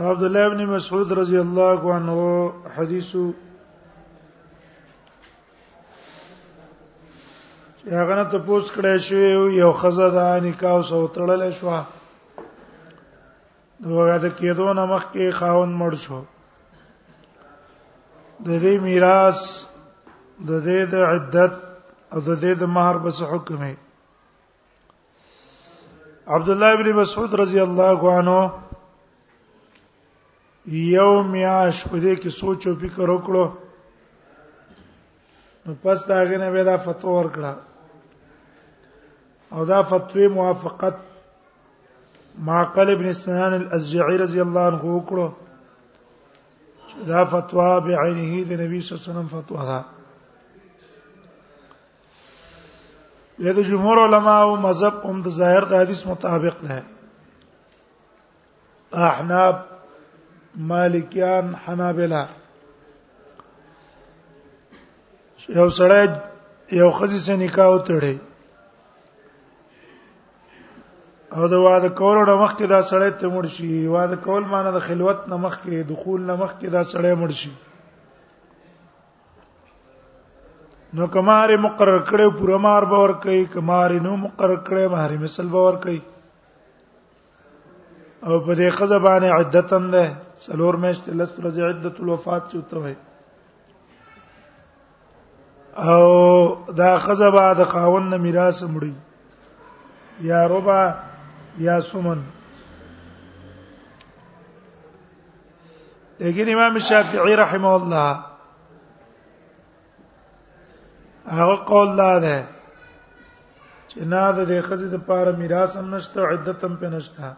عبد الله ابن مسعود رضی الله عنه حدیث هغه نه تاسو کړه شو یو خزه د نکاح سو تړل شو دوغه د کېدو نه مخکې خاون مړ شو د دې میراث د دې د عدت او د دې د مہر بس حکم دی عبد الله ابن مسعود رضی الله عنه یو میاش په دې کې سوچ او فکر وکړو نو پس دا غنه به دا فتوا ورکړه او دا فتوی موافقت معقل ابن سنان الازجعي رضی الله عنه وکړو دا فتوا بعینه د نبی صلی الله علیه وسلم فتوا ده یا د جمهور علما او مذهب هم د ظاهر د حدیث مطابق نه احناب مالکیان حنابلہ یو سړی یو خزي سره نکاح وتړي او د واده کولو د مخ کې دا سړی ته مړ شي واده کول معنی د خلوت نه مخ کې دخول نه مخ کې دا سړی مړ شي نو کمار مقرر کړي پوره مار باور کوي کمار نو مقرر کړي مہر مثل باور کوي او په دې خزه باندې عدت هم ده څلور میاشت لست ورځې عدت الوفات چوته وي او دا خزه به د خاون نه میراث مړي یا ربا یا سمن لیکن امام شافعی رحم الله هغه قول لا ده چې نه د دې خزې د پاره میراث هم نشته عدت هم په نشته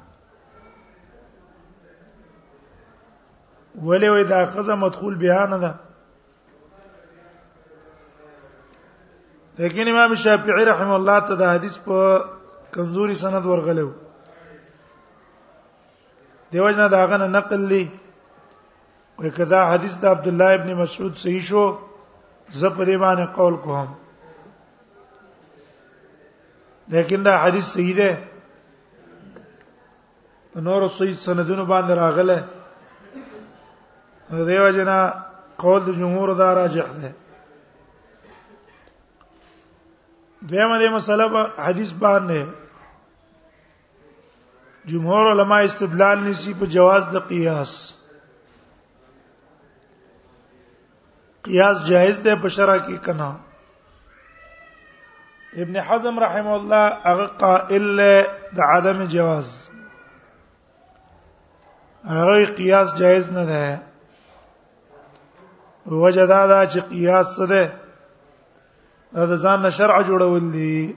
ولې وې دا خزه مدخول بها نه ده لیکن امام شافعی رحم الله ته دا حدیث په کمزوري سند ورغلو دیوژن دا غنه نقل لی وې کدا حدیث د عبد الله ابن مسعود صحیح شو زه په دې باندې قول کوم لیکن دا حدیث صحیح ده نور صحیح سندونو باندې راغله دیو جنا قول د جمهور دا راجح ده دیمه دې مسله په حدیث باندې جمهور علما استدلال نسی په جواز د قیاس قیاس جائز ده په شرع کې کنا ابن حزم رحم الله هغه قائل د عدم جواز هغه قیاس جائز نه ده وجه دا ده چې قیاس څه ده دا ځان نه شرع جوړول دي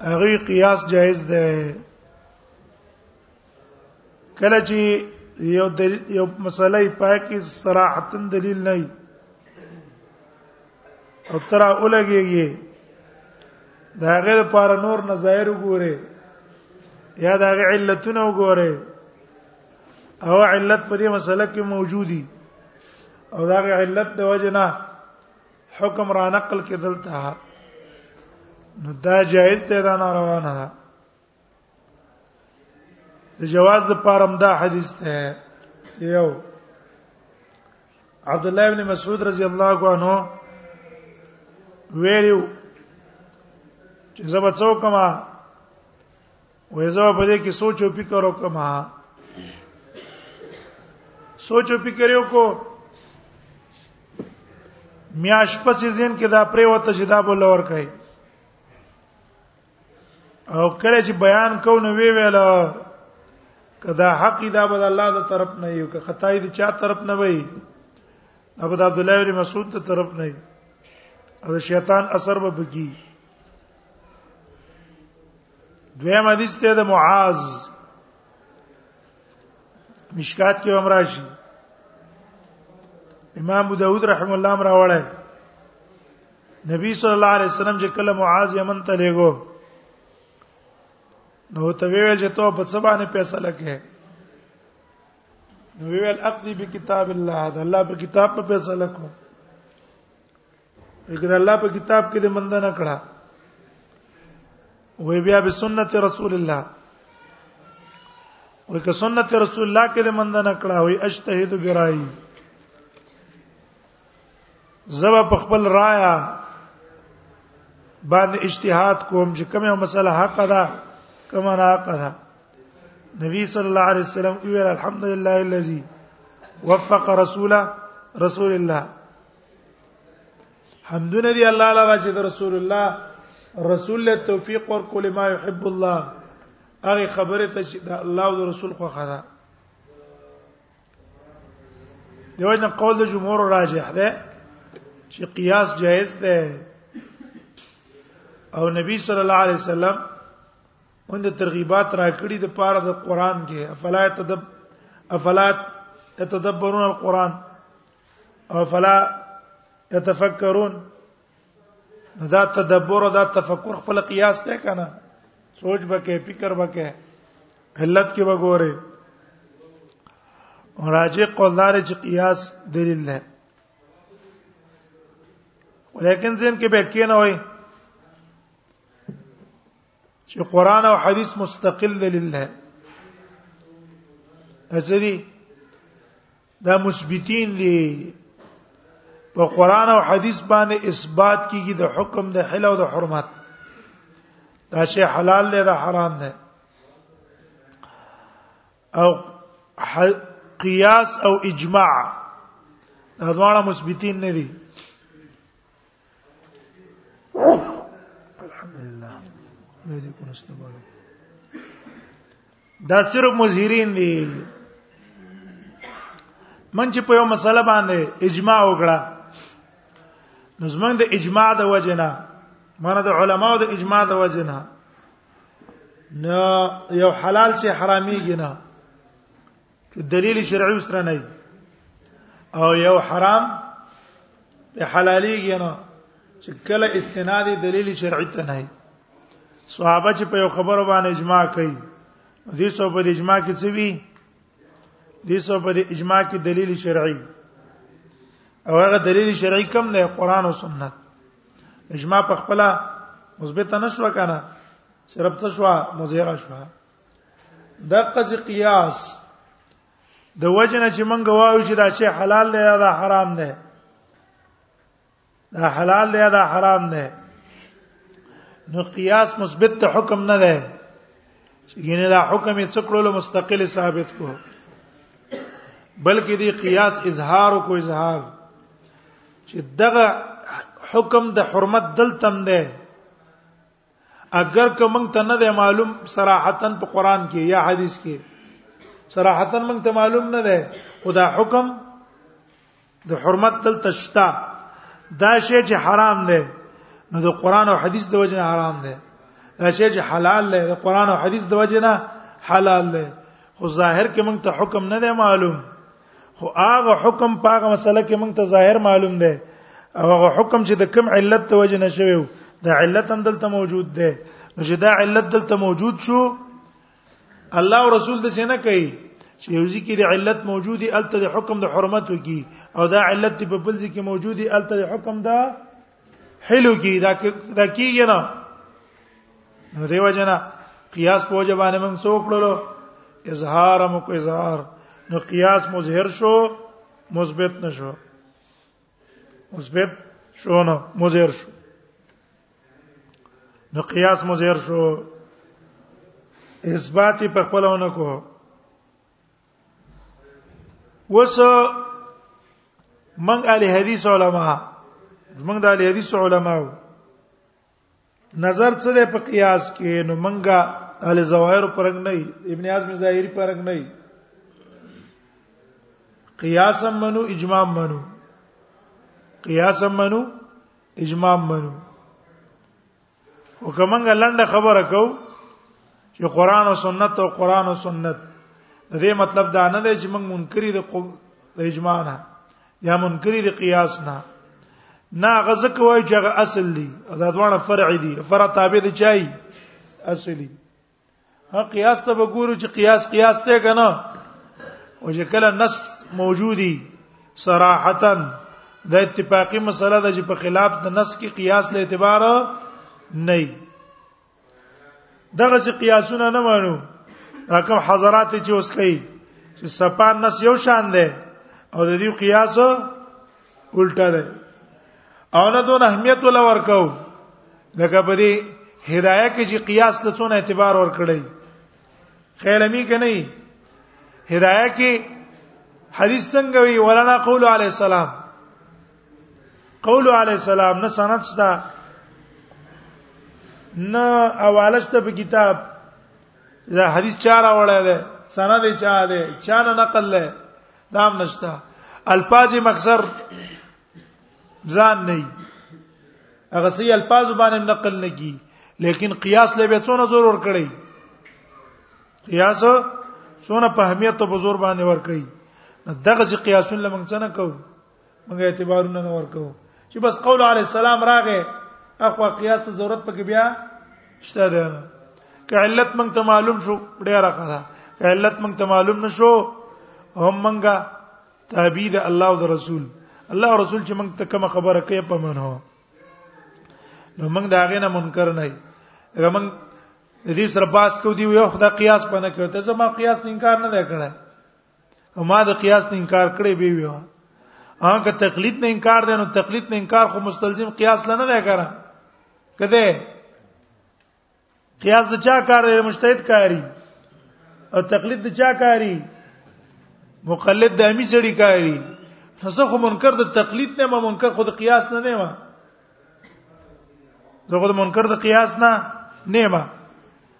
هغه قیاس جایز ده کله چې یو دلیل یو مسله یې پای کې صراحتن دلیل نه وي او تر اولګيږي دا هغه لپاره نور نظایر وګوره یا دا هغه علتونه وګوره او علت په دې مسله کې موجودي او دا هغه علت د وجه نه حکم را نقل کې دلته نو دا جائز دی دا ناروا نه ده د جواز د پارم دا حدیث ده یو عبد الله ابن مسعود رضی الله عنه ویلو چې زبر څوکما وې زه په دې کې سوچ او فکر وکم سوچ او فکر یو کو میاش پسې زین کې دا پرې وته چې دا بوله ور کوي او کله چې بیان کو نو وی ویل کدا حق دا بد الله د طرف نه یو که خدای د چا طرف نه وای ابو عبد الله بن مسعود ته طرف نه او شیطان اثر به بکی دویم حدیث ته د معاذ مشکات کې هم راشي امام ابو داود رحم الله امر راوړی نبی صلی الله علیه وسلم چې کله معاذ یمن ته لګو نو ته ویل چې ته په څه باندې فیصله کې نو ویل اقضی بکتاب الله دا الله په کتاب په فیصله کوم لیکن الله په کتاب کې د مند نه کړه وې بیا به سنت رسول الله وې که سنت رسول الله کې د مند نه کړه وې اجتهد برای زبا په خپل رایا باندې اجتهاد کوم چې کومه مسله حق ده کومه نه حق ده نبی صلی الله علیه وسلم ویل الحمدلله الذي وفق رسوله رسول الله حمدونه دی الله لرا چې رسول الله رسول له توفیق ور کول ما يحب الله هغه خبره ته چې الله او رسول خو خدا دیوژن قول د جمهور راجح ده چې قیاس جائز ده او نبی صلی الله علیه وسلم موږ ترغیبات راکړي د پاره د قران کې افلا تدب افلا تدبرون القران افلا يتفکرون دا تدبر او دا تفکر خپل قیاس ته کنه سوچ بکې فکر بکې علت کې وګوره راجع قولدار چې قیاس دلیل نه ولیکن زم کې به کې نه وای چې قران او حدیث مستقل دلیل نه اځري دا مثبتین دي په قران او حدیث باندې اثبات کیږي د حکم د حل او د حرمت دا شی حلال دی دا حرام دی او قیاس او اجماع دا دواړه مثبتین نه دي الحمدلله نه دي کو نشته باندې دا صرف مظهرین دي من چې په یو مسله باندې اجماع وکړه نو زمونږ د اجماع د وجنه مانه د علماو د اجماع د وجنه نه یو حلال شي حراميږي نه چې دلیل شرعي سره نه او یو حرام په حلاليږي نه چې کله استناد دلیل شرعي ته نه صحابه چې په یو خبره باندې اجماع کوي دې څو په اجماع کې څه وی دې څو په اجماع کې دلیل شرعي او هغه دلیل شرعي کم نه قران او سنت اجماع په خپل مثبت نشو کنه صرف څه شو مزهره شو د قض قیاس د وجنه چې مونږ وایو چې دا چې حلال دی دا حرام دی دا حلال دی دا حرام دی نو قیاس مثبت ته حکم نه دی یعنی دا حکم یې څکړو مستقل ثابت کو بلکې دی قیاس اظهار کو اظهار چې دغه حکم د حرمت دلتم دی اگر که موږ ته نه دی معلوم صراحتا په قران کې یا حدیث کې صراحتا موږ ته معلوم نه دی خدا حکم د حرمت تل تشتا دا شی چې حرام دی نو د قران او حدیث د وجه حرام دی دا شی چې حلال دی د قران او حدیث د وجه نه حلال دی خو ظاهر کې موږ ته حکم نه دی معلوم خو هغه حکم په هغه مسله کې موږ ته ظاهر معلوم دی او هغه حکم چې د کم علت ته وجه نشوي دا علت هم دلته موجود دی نو چې دا علت دلته موجود شو الله او رسول د سینه کوي چې یو ځکه د علت موجودي الته د حکم د حرمت وکي او دا علت په بل ځکه موجودي الته د حکم د حلو کی دا دا کیږي نه نو دیو جنا قیاس په وجه باندې موږ څوک کړلو اظهار مو کو اظهار نو قیاس مظهر شو مثبت نشو مثبت شو نو مظهر شو نو قیاس مظهر شو اثبات په خپلونه کو وس من اهل حدیث علما من د اهل حدیث علما نظر څه ده په قیاس کې نو منګه اهل ظواهر پرنګ نه ابن اعظم ظاهری پرنګ نه قیاس منو اجماع منو قیاس منو اجماع منو او کومه لنډه خبره کو چې قران او سنت او قران او سنت د دې مطلب دا نه دی چې موږ منکرې د اجماع نه یا منکرې د قیاس نه نه غزه کوي چې هغه اصل دي دا دوه فرع دي فرع تابع دي چای اصلي ها قیاس ته وګورو چې قیاس قیاس ته کنه او چې کله نص موجودی صراحتا د اتفاقی مسله د چې په خلاف د نص کې قیاس له اعتبار نه دغه چې قیاسونه نه مانو رقم حضرات چې اوس کوي چې سپان نس یو شان ده او د دې قیاس الټا ده او نه دون اهمیت ولا ورکاو لکه په دې هدايه کې چې قیاس ته څونه اعتبار ورکړي خیلمی کې نه هدايه کې حدیث څنګه وی ولنا قول علی السلام قول علی السلام نه سند شته نه اواله شته په کتاب دا حدیث چاره وړه ده سند چا ده چا نه نقل ده دام نشتا الفاظ مخزر ځان نه هغه سي الفاظ باندې نقل نه کی لیکن قیاس له به څونه زور ور کړی قیاس څونه په اهمیت او بزرګ باندې ور کړی دغه قیاسون لمنځنه کوو موږ اعتبارونه نه ورکو چې بس قول علی السلام راغې اخوا قیاس ته ضرورت پکې بیا شته ده که علت موږ ته معلوم شو ډیر راخه که علت موږ ته معلوم نشو هم موږ تابع د الله او د رسول الله او رسول چې موږ ته کوم خبره کوي په منو نو موږ دا غینه منکر نه یو موږ د دې سره باس کو دی یو خدای قیاس پنه کوي ته زما قیاس نه انکار نه دی کړای او ما د قیاس نه انکار کړی به ویو هغه تقلید نه انکار دی نو تقلید نه انکار خو مستلزم قیاس لنه نه کړه کده قیاس د چا کار دی مجتهد کاری او تقلید د چا کاری مقلد د امی سړی کاری نو زه خو منکر د تقلید نه ما منکر خو د قیاس نه نه ما زه خو د منکر د قیاس نه نه ما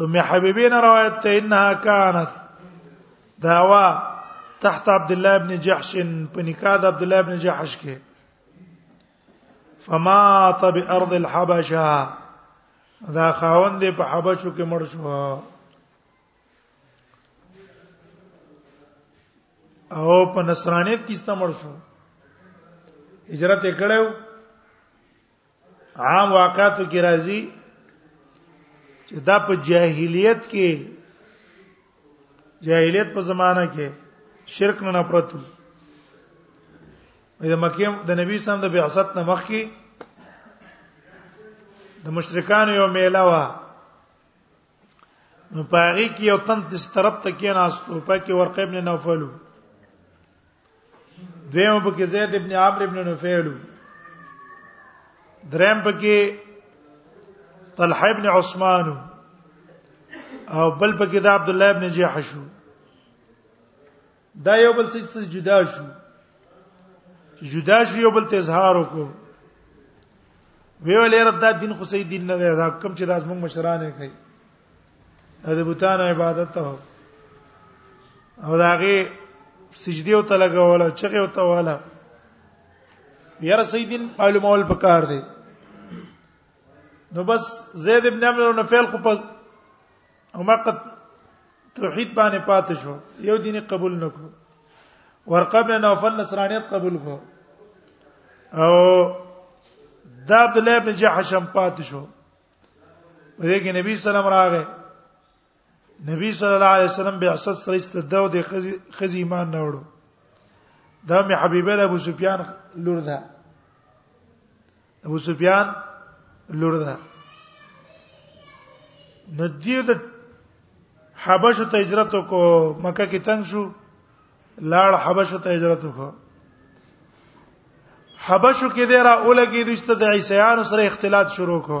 ام حبيبين روایت ته انها كانت دعوا تحت عبد الله ابن جحش په نکاح د عبد الله ابن جحش کې فمات بارض الحبشه دا خاوند په حبشو کې مړ شو او په نصرانیت کې استمر شو هجرت کړو عام واقعاتو کې راځي چې دا په جاهلیت کې جاهلیت په زمانہ کې شرک نه پرتو د مکه د نبی سم د بعثت نه مخکې د مشرکان یو میله وا نو پاغي کې یو تن د طرف ته کې ناستو پکې ورقه ابن نوفلو دیمه پکې زید ابن عمرو ابن نوفلو دریم پکې طلحه ابن عثمان او بل پکې د عبد الله ابن جحش دا یو بل څه جدا شو جدا شو یو بل ته اظهار وکړو وی ولې رد دا دین خو صحیح دین نه دی دا کوم چې داس موږ مشران یې کوي د بوتان عبادت ته او داغه سجدي او ته لګاوله چغه او ته والا یار صحیح دین معلومول پکار دی نو بس زید ابن عمرو نفیل خو په او ما قد توحید باندې پاتې شو یو دین قبول نکړو ورقه بن نوفل نصرانیت قبول کو او دا عبد الله بن جحش هم پاتې شو په دې کې نبی سلام راغی نبی صلی الله علیه وسلم به اساس سره استداو د خزي ایمان نه وړو دا مې حبیبه ابو سفیان لور ده ابو سفیان لور ده ندیو د حبشه ته هجرت کو مکه کې تنگ شو لاړ حبشه ته هجرت کو حبشو کې دی را اولګي د است د عیسیانو سره اختلاط شروع کو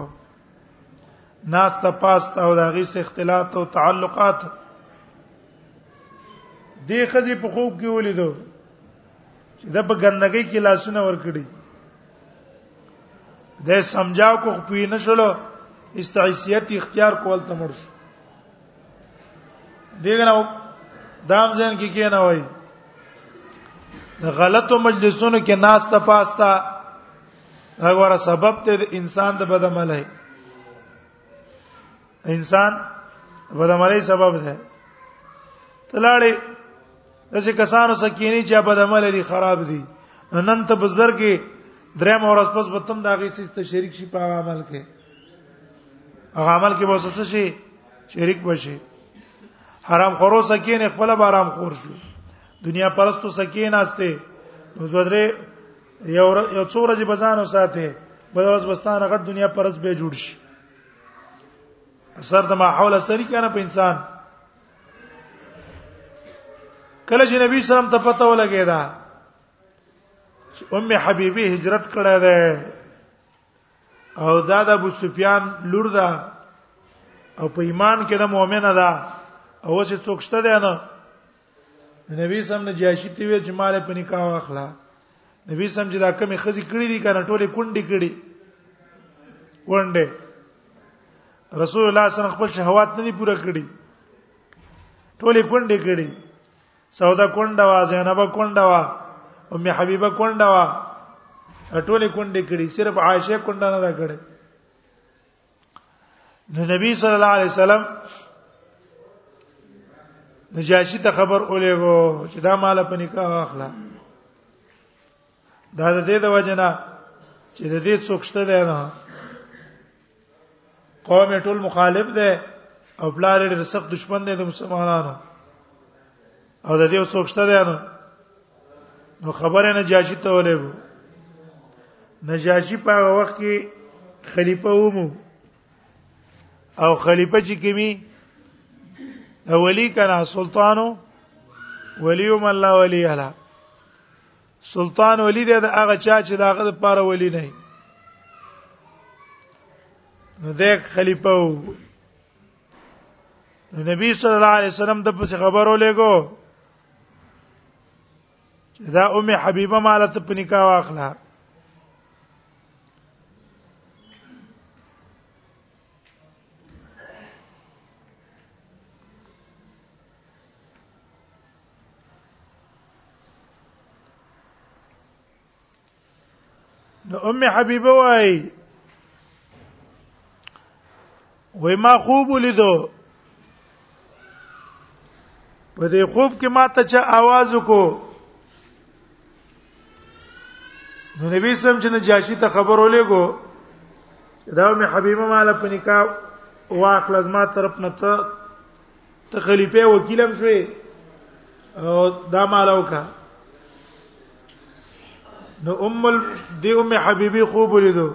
ناس ته پاس او د غي سره اختلاط او تعلقات دی خزي په خوب کې ولیدو چې د په ګندګۍ کې لاسونه ور کړی د سمجا کو خپې نشلو استعیسیت اختیار کول تمر شو دغه نو دام ځین کې کې نه وای د غلطو مجلسونو کې ناس ته پاستا هغه سبب ته انسان د بدعمله انسان بدعملي سبب ده تلاړې داسې کسانو سکینی چې بدعمل دي خراب دي نن ته بزر کې دریم ورځ پس به تم داغي سیست شریک شي په عمل کې هغه عمل کې به څه شي شریک بشي حرام خورو سکین خپل به حرام خور شو دنیا پرستو سکین استه نو درې یو یو څو ورځې بزانو ساتي بل ورځ بستانه غټ دنیا پرز به جوړ شي اثر د ماحول اثر کنه په انسان کله چې نبی سلام ته پته ولګی دا چې ام حبیبه هجرت کړه ده او دا د ابو سفیان لور ده او په ایمان کې د مؤمنه ده او چې څوک شته ده نه نبی سم نه جاشي ته وی چې مال په نکاح واخلا نبی سم چې دا کمی خزي کړی دي کنه ټوله کونډي کړی ونده رسول الله صلی الله خپل شهوات نه دي پوره کړی ټوله کونډي کړی سودا کونډه وا زینب کونډه وا ام حبیبه کونډه وا ټوله کونډي کړی صرف عائشه کونډه نه دا کړی نو نبی صلی الله علیه وسلم نجاشی ته خبر اولېګو چې دا مال په نکاح واخلا دا د دې د وجنه چې د دې څوک شته دی نه قوم ټول مخالف دی او بلار ډېر سخت دشمن دی د مسلمانانو او د دې څوک شته دی نو خبره نه جاشي ته ولېګو نجاشي په وخت کې خلیفہ ومو او خلیفہ چې کمی اولی کنا سلطانو ولی من الله ولی الا سلطان ولی د هغه چا چې داغه د پاره ولی نه نو د خلیفہ نبی صلی الله علیه وسلم د پس خبرو لګو دا ام حبیبه مالته په نکاح واخلہ نو ام حبيبه وای وای ما خوب ولیدو په دې خوب کې ما ته چا आवाज وکړو نو نبی سم چې نجاشي ته خبر ولېګو دا مې حبيبه مال په نکاح واخل از ما طرف نه ته ته خلیفہ وکیلم شوې او دا مالو کا نو ام دی ام حبيبي خوب ولیدو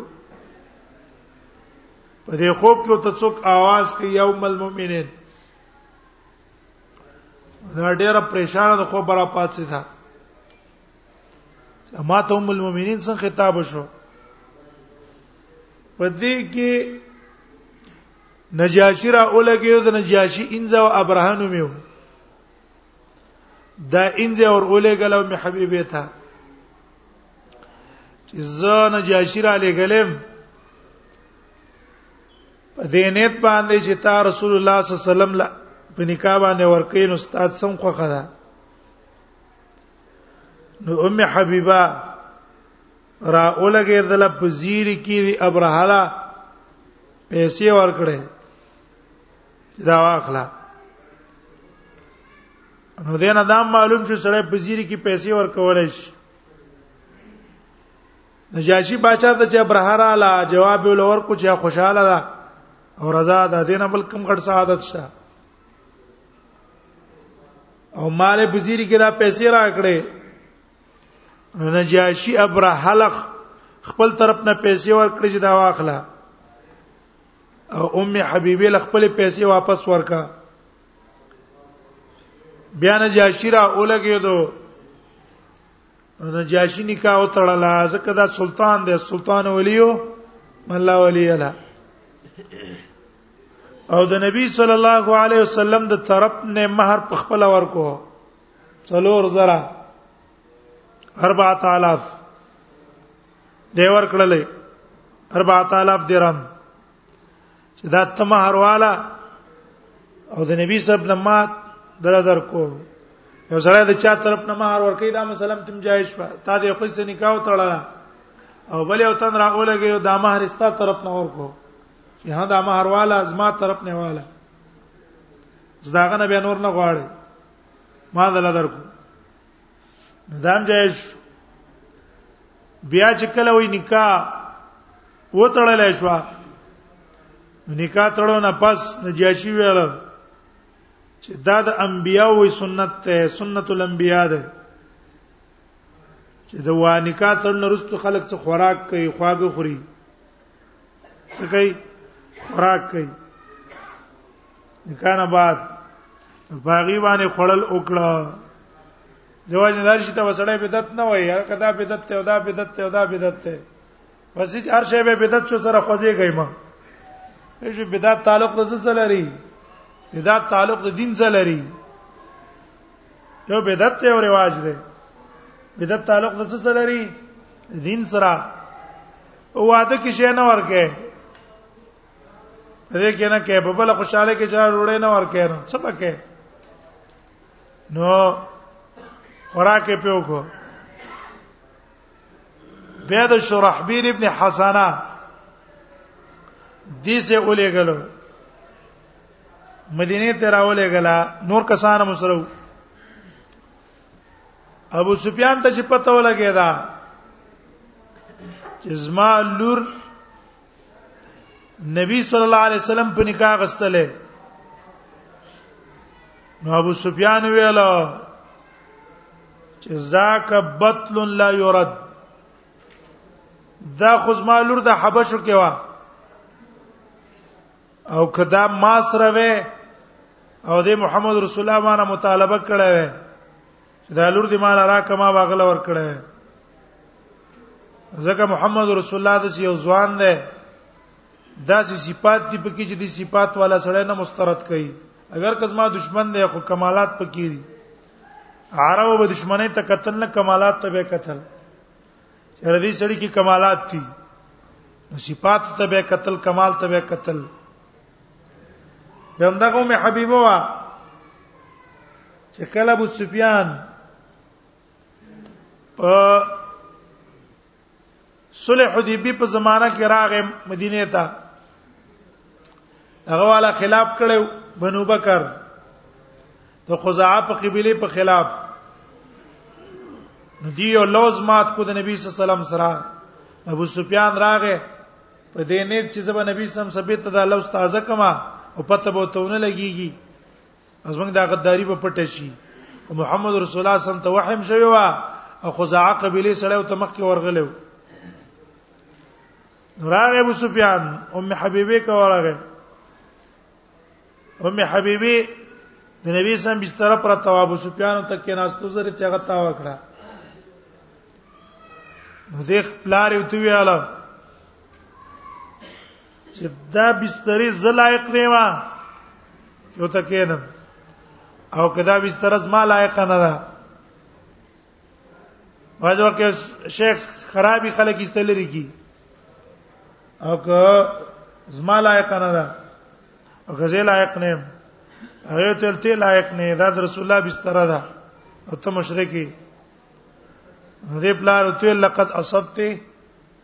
په دې خوب کې ته څوک आवाज کوي یوم المؤمنین دا ډیره پریشان ده خو برا پاتې ده ما ته ام المؤمنین څخه خطاب شو په دې کې نجاشی را اولګیو د نجاشی انځه او ابراهانو میو دا انځه اور اولې غلو می حبيبه تا چې زه نه جاشر علی غلم په دې نیت باندې چې تا رسول الله صلی الله علیه وسلم لا په نکاح باندې ورکې نو استاد سم خو خدا نو ام حبیبه را اولګې دل په زیر کې دی ابرهلا پیسې ورکړې دا واخلا نو دین دا معلوم شو سره په زیری کې پیسې ورکول شي نجاشی باچا ته چې برهرا لا جواب ولور کو چې خوشاله ده او رضا ده دینه بل کم غټ سعادت شه او مال بزیری کې دا پیسې راکړې نجاشی ابرهلخ خپل طرف نه پیسې ورکړې چې دا واخله او ام حبيبه له خپل پیسې واپس ورکا بیا نه جاشیرا اولګېدو نو جاشی نکاح وتړل ځکه دا سلطان دی سلطان ولیو الله ولی الله او د نبی صلی الله علیه وسلم د طرف نه مہر په خپل ورکو څلور زرا 4000 دی ور کړلې 4000 درهم چې دا تمه هرواله او د نبی صاحب نه ما دل درکو یو سره د چا طرف نه مہر ورکې دا مسلم تم جایز شو تا دې خو سې نکاح وتړل او بل یو تن راغولګي دا مہر استا طرف نه ورکو چې ها دا مہر والا ازما طرف نه والا زداغه نه به نور نه غواړي ما دل درکو دام جایز بیا چې کله وې نکاح وتړل شو نکاح تړو نه پس نجاشي ویل چې دا د انبیا وې سنت ته سنت الانبیا ده چې د وانکا تر نرست خلک څخه خوراک کوي خواږه خوري سکي خوراک کوي نکانه بعد باغی باندې خړل وکړه دیواج نه درشي ته وسړې بدعت نه وای هر کدا بدعت ته ودا بدعت ته ودا بدعت ته بس چې هر شی به بدعت شو سره خوځي گئی ما هیڅ بدعت تعلق د څه لري بدعت تعلق د دین سره لري یو بدعت یو رواج دی بدعت تعلق د څه سره لري دین سره واده کې شي نه ورکه دې کې نه کې په بل خوشاله کې چا روړې نه ورکه نو څه پکې نو خوراک په وکړو بیا د شرحبیل ابن حسنه دې سه اولې غلو مدینه ته راولې غلا نور کسان مسرو ابو سفیان ته چې پته ولګی دا چې زما لور نبی صلی الله علیه وسلم په نکاح غستله نو ابو سفیان ویل چې ذاک بطل لا يرد دا خو زما لور د حبشو کې و او کدا ما سره وې او د محمد رسول الله باندې مطالبه کړې وې دا لور دې مال را کما واغله ور کړې ځکه محمد رسول الله د یو ځوان دی دا سي صفات دی پکې چې دي صفات والا سره نه مسترد کړي اگر کزما دشمن دی خو کمالات پکې دي عربو به دشمنه ته قتل نه کمالات ته به قتل چر دې سړی کې کمالات دي نو صفات ته به قتل کمال ته به قتل بیا همدغه مې حبيبه وا چې کله ابو سفیان په صلح حدیبی په زمانہ کې راغې مدینه ته هغه والا خلاف کړو بنو بکر د خزاعه په قبيله په خلاف دی او لوز مات کو د نبی صلی الله علیه وسلم سره ابو سفیان راغه په دې نیت چې زبر نبی صلی الله علیه وسلم ثبت د الله استاد کما او پته به تونه لګیږي از موږ دا غداری په پټه شي محمد رسول الله صلی الله علیه وسلم ته وحیم شوی و او خزاعه قبيله سره او تمخ کې ورغلو نوران ابو سفیان ام حبیبه کا ورغه ام حبيبي د نبی سم بستر پر تواب سفیان ته کې ناستو زره ته غتا وکړه نو دې خپلار یو ته ویاله چې دا بسترې زلایق نه و یو ته کېنم او کدا بستر زما لایق نه ده بعض وخت شیخ خرابي خلک استلري کی او که زما لایق نه ده او که زه لایق نه یم هغه ته ته لایق نه دا رسول الله بستر ده او ته مشرکی دې پلار ته لقد اصبت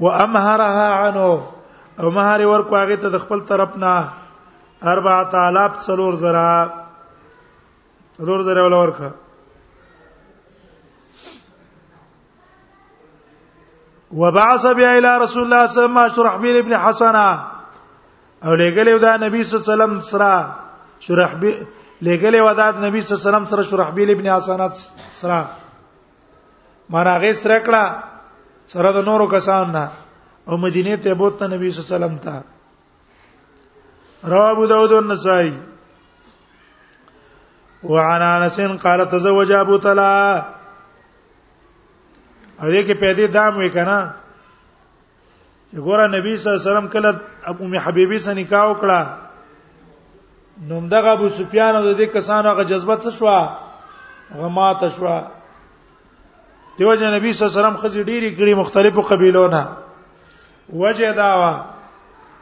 وامهرها عنه او مہر ورکو هغه ته د خپل طرف نه 4000 څلور زرا څلور زرا ولا ورکا وبعث بها الى رسول الله صلى الله عليه وسلم شرحبيل ابن حسنه او لګلې دا نبی صلی الله علیه وسلم سره شرحبيل لګلې ودا نبی صلی الله علیه وسلم سره شرحبيل ابن حسنه سره مراغه سره کړه سره د نورو کسان نه او مدینه ته بوت نبی صلی الله علیه وسلم ته رواه ابو داود والنسائي وعن انس قال تزوج ابو طلحه ا دې کې پیدا دام وې کنه چې ګوره نبی صلی الله علیه وسلم کله ابو می حبیبی سره نکاح وکړه نو دغه ابو سفیان او د دې کسانو هغه جذبه څه شو غمات شو دیو جن نبی صلی الله علیه وسلم خزي ډیری کړي مختلفو قبیلو نه وجه دا وا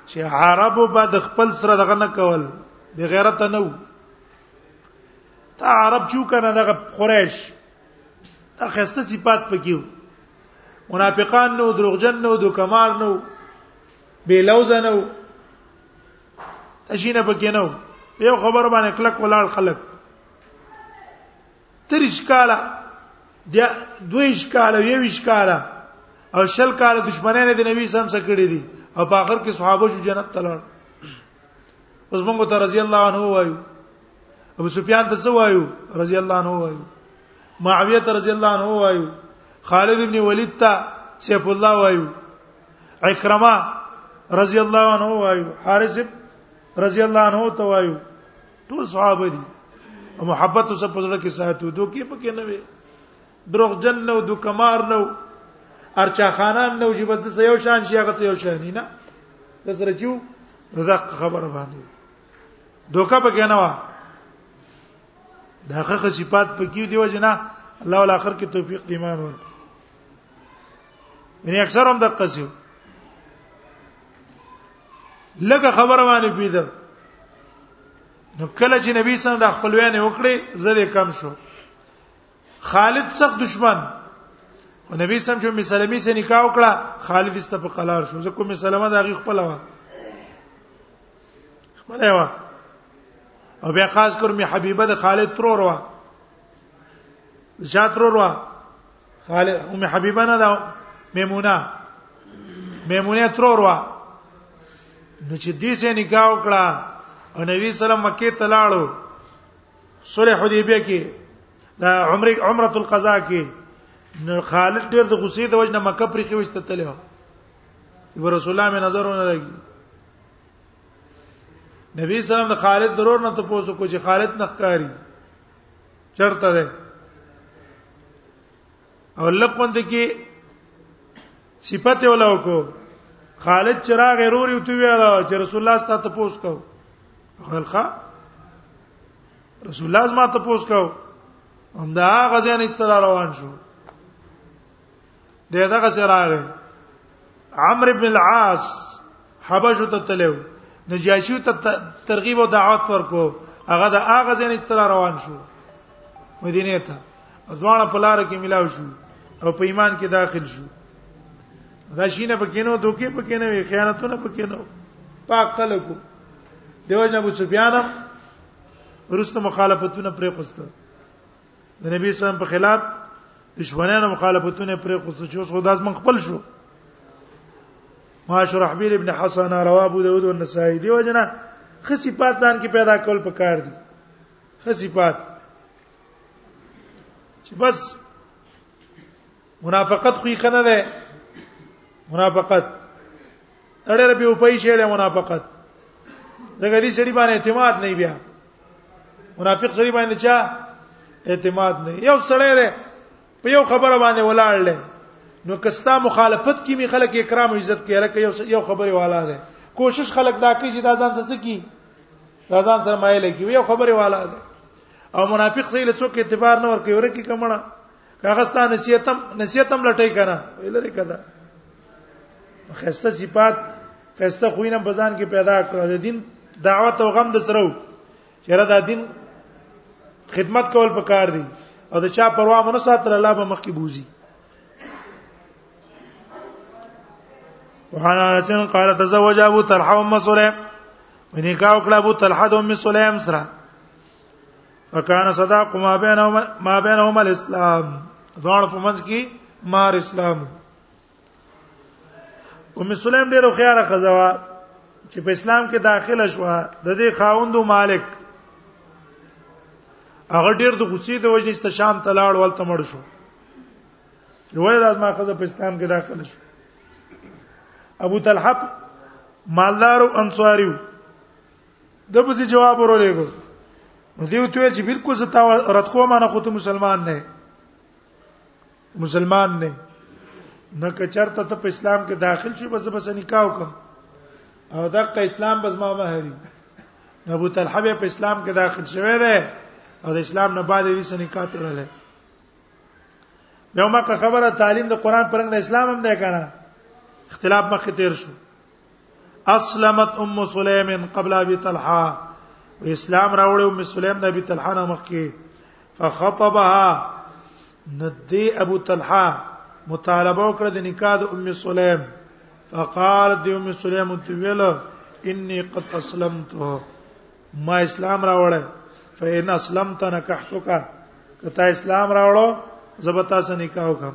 چې عرب به د خپل سره دغه نه کول بغیرت نه وو ته عرب چو کنه دغه قریش ته خسته صفات پکې وو منافقان نو دروغجن نو دوکمار نو بے لوز نو تشینه پکې نو یو خبر باندې کلک ولاړ خلک ترش کاله د دوی ښکاله یو ښکاله او شل کاله دشمنانه د نبی سم سره کړی دي او په اخر کې صحابه شو جنت تلل اوس موږ ته رضی الله عنه وایو ابو سفیان ته وایو رضی الله عنه وایو معاویه ته رضی الله عنه وایو خالد ابن ولید ته سیف الله وایو اکرمه رضی الله عنه وایو حارث رضی الله عنه ته وایو ټول صحابه دي او محبت اوس په زړه کې ساتو دوکې پکې نه وي دروغ جن نو دو کمار نو ارچا خانان نو چې بس د یو شان شي هغه ته یو شان نه د سره چیو رزق خبر باندې دوکه پکې نه و دا خخه صفات پکې دی وجنه الله ول اخر کې توفیق دی ایمان ور یعنی اکثر هم د قصیو لکه خبره باندې پیدل نو کله چې نبی صلی الله علیه وسلم د خپل وینې وکړي زره کم شو خالد سخت دشمن او نبی سم چې مسلمي سره نکاح وکړه خالد است په قلار شو ځکه مسلمه د هغه خپل و خپل یو او بیا خاص کر می حبیبه د خالد ترور وا زیات ترور وا خالد ام حبیبه نه دا میمونه میمونه ترور وا نو چې دې سه نکاح وکړه او نبی سلام مکه ته لاړو صلح حدیبیه کې دا عمره عمره القضاء کې نو خالد ډیر د غصې د وجنه مکه پرې خوښته تللی و رسول الله مې نظر ونه لګي نبی سلام د خالد ضرور نه ته پوسو کو چې خالد نخکاری چرته ده او لقوند کې صفته ولاو کو خالد چراغ ضرور یو تو ویل چې رسول الله ستاسو ته پوس کو خلخه رسول الله زما ته پوس کو همدا غزان استلا روان شو د دغه سره عمرو بن العاص حبشو ته تلو نجاشی ته ترغیب او دعوت ورکو هغه د هغه ځین استلا روان شو مدینه ته ځوان په لار کې ملاو شو او په ایمان کې داخل شو دا شینه پکینو دوکې پکینو خیانتونه پکینو پاک خلکو دیو جن ابو سفیان ورسته مخالفتونه پرې خوسته د نبی اسلام په خلاف دشمنانو مخالفتونه پر خصوص چې اوس خداس من خپل شو ما شرحبیل ابن حسن رواه ابو داود او نسائی دی وجنا خصي پات ځان کې پیدا کول پکار دي خصي پات چې بس منافقت خو یې کنه ده منافقت اړه ربي او پیسې ده منافقت دغه دې سړي باندې اعتماد نه بیا منافق سړي باندې چا اعتماد نه یو سړی ده په یو خبره باندې ولاړ لې نو کستا مخالفت کې می خلک اکرام او عزت کوي لکه یو یو خبره والا ده کوشش خلک دا کوي چې دا ځان څه کی دا ځان سره مایل کی یو خبره والا ده او منافق سړي له څوک اعتبار نه ور کوي ورکی کمنه هغه ستاسو نصیحتم نصیحتم لټی کنه ویلری کده خسته صفات خسته خوینه بزان کې پیدا کړو د دین دعوت او غم د سره چیرې دا دین خدمت کول پکار دی او د چا پروا مونږ ساتل الله به مخ کې بوزي وحنا حسن قال تزوج ابو طلحه ام سليم ونکاح وکړه ابو طلحه د ام سليم سره وکانه صداق ما بینهما ما بینهما الاسلام دوه په منځ کې مار اسلام ام سلیم ډیرو خیاله خزوا چې په اسلام کې داخله شو د دې خاوند مالک هغه ډیر د غصې د وجې است شام ته لاړ ولته مړ شو لوی د ما خزه په اسلام کې داخله شو ابو طلحه مالدار او انصاریو د بځي جواب ورولېګو نو دیو ته چې بالکل زه تا رد کوم نه خو ته مسلمان نه مسلمان نه نه کچرته ته په اسلام کې داخل شې بس بس نکاح وکم او دغه اسلام بس ما مهري ابو طلحه به په اسلام کې داخل شوی دی او د اسلام نه بعد یې سن نکاح تړل یو ما خبره تعلیم د قران پرنګ د اسلام هم دی کنه اختلاف مخ تیر شو اسلمت ام سلیم قبل ابي طلحه اسلام راوړ ام سلیم د ابي طلحه نه مخکي فخطبها ندی ابو طلحه مطالبه وکړه د نکاح د ام سلیم فقال د ام سلیم تویل انی قد اسلمت ما اسلام راوړ فإن اسلمت نکحتک کته اسلام راوړو زبتا سره نکاح وکم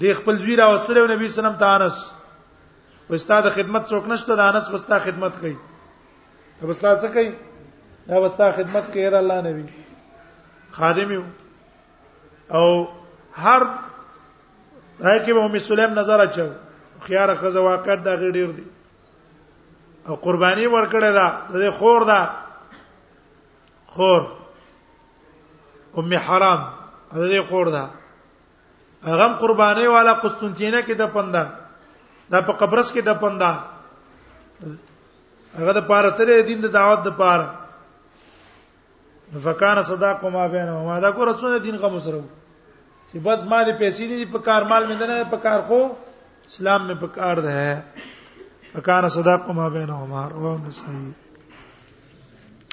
دی خپل زوی را وسره او نبی سلام ته انس وستا د خدمت څوک نشته د انس وستا خدمت کوي وستا څه کوي دا وستا خدمت کوي را الله نبی خادم یو او هر دای کې به ام سلیم نظر اچو خيار خزه واقعت دا غیر ډیر دی او قرباني ورکړه دا د خور دا خور ام حرام دې خور ده هغه قرباني والا قسطنطینه کې د پنده دا په قبرص کې د پنده هغه د پاره ترې دین د دعوت د پاره فکان صداق ما بینهما دا کو رسول دین غو مسرو چې بس ما دې پیسې دي په کار مال مې نه په کار خو اسلام مې په کار ده فکان صداق ما بینهما رواه مسلم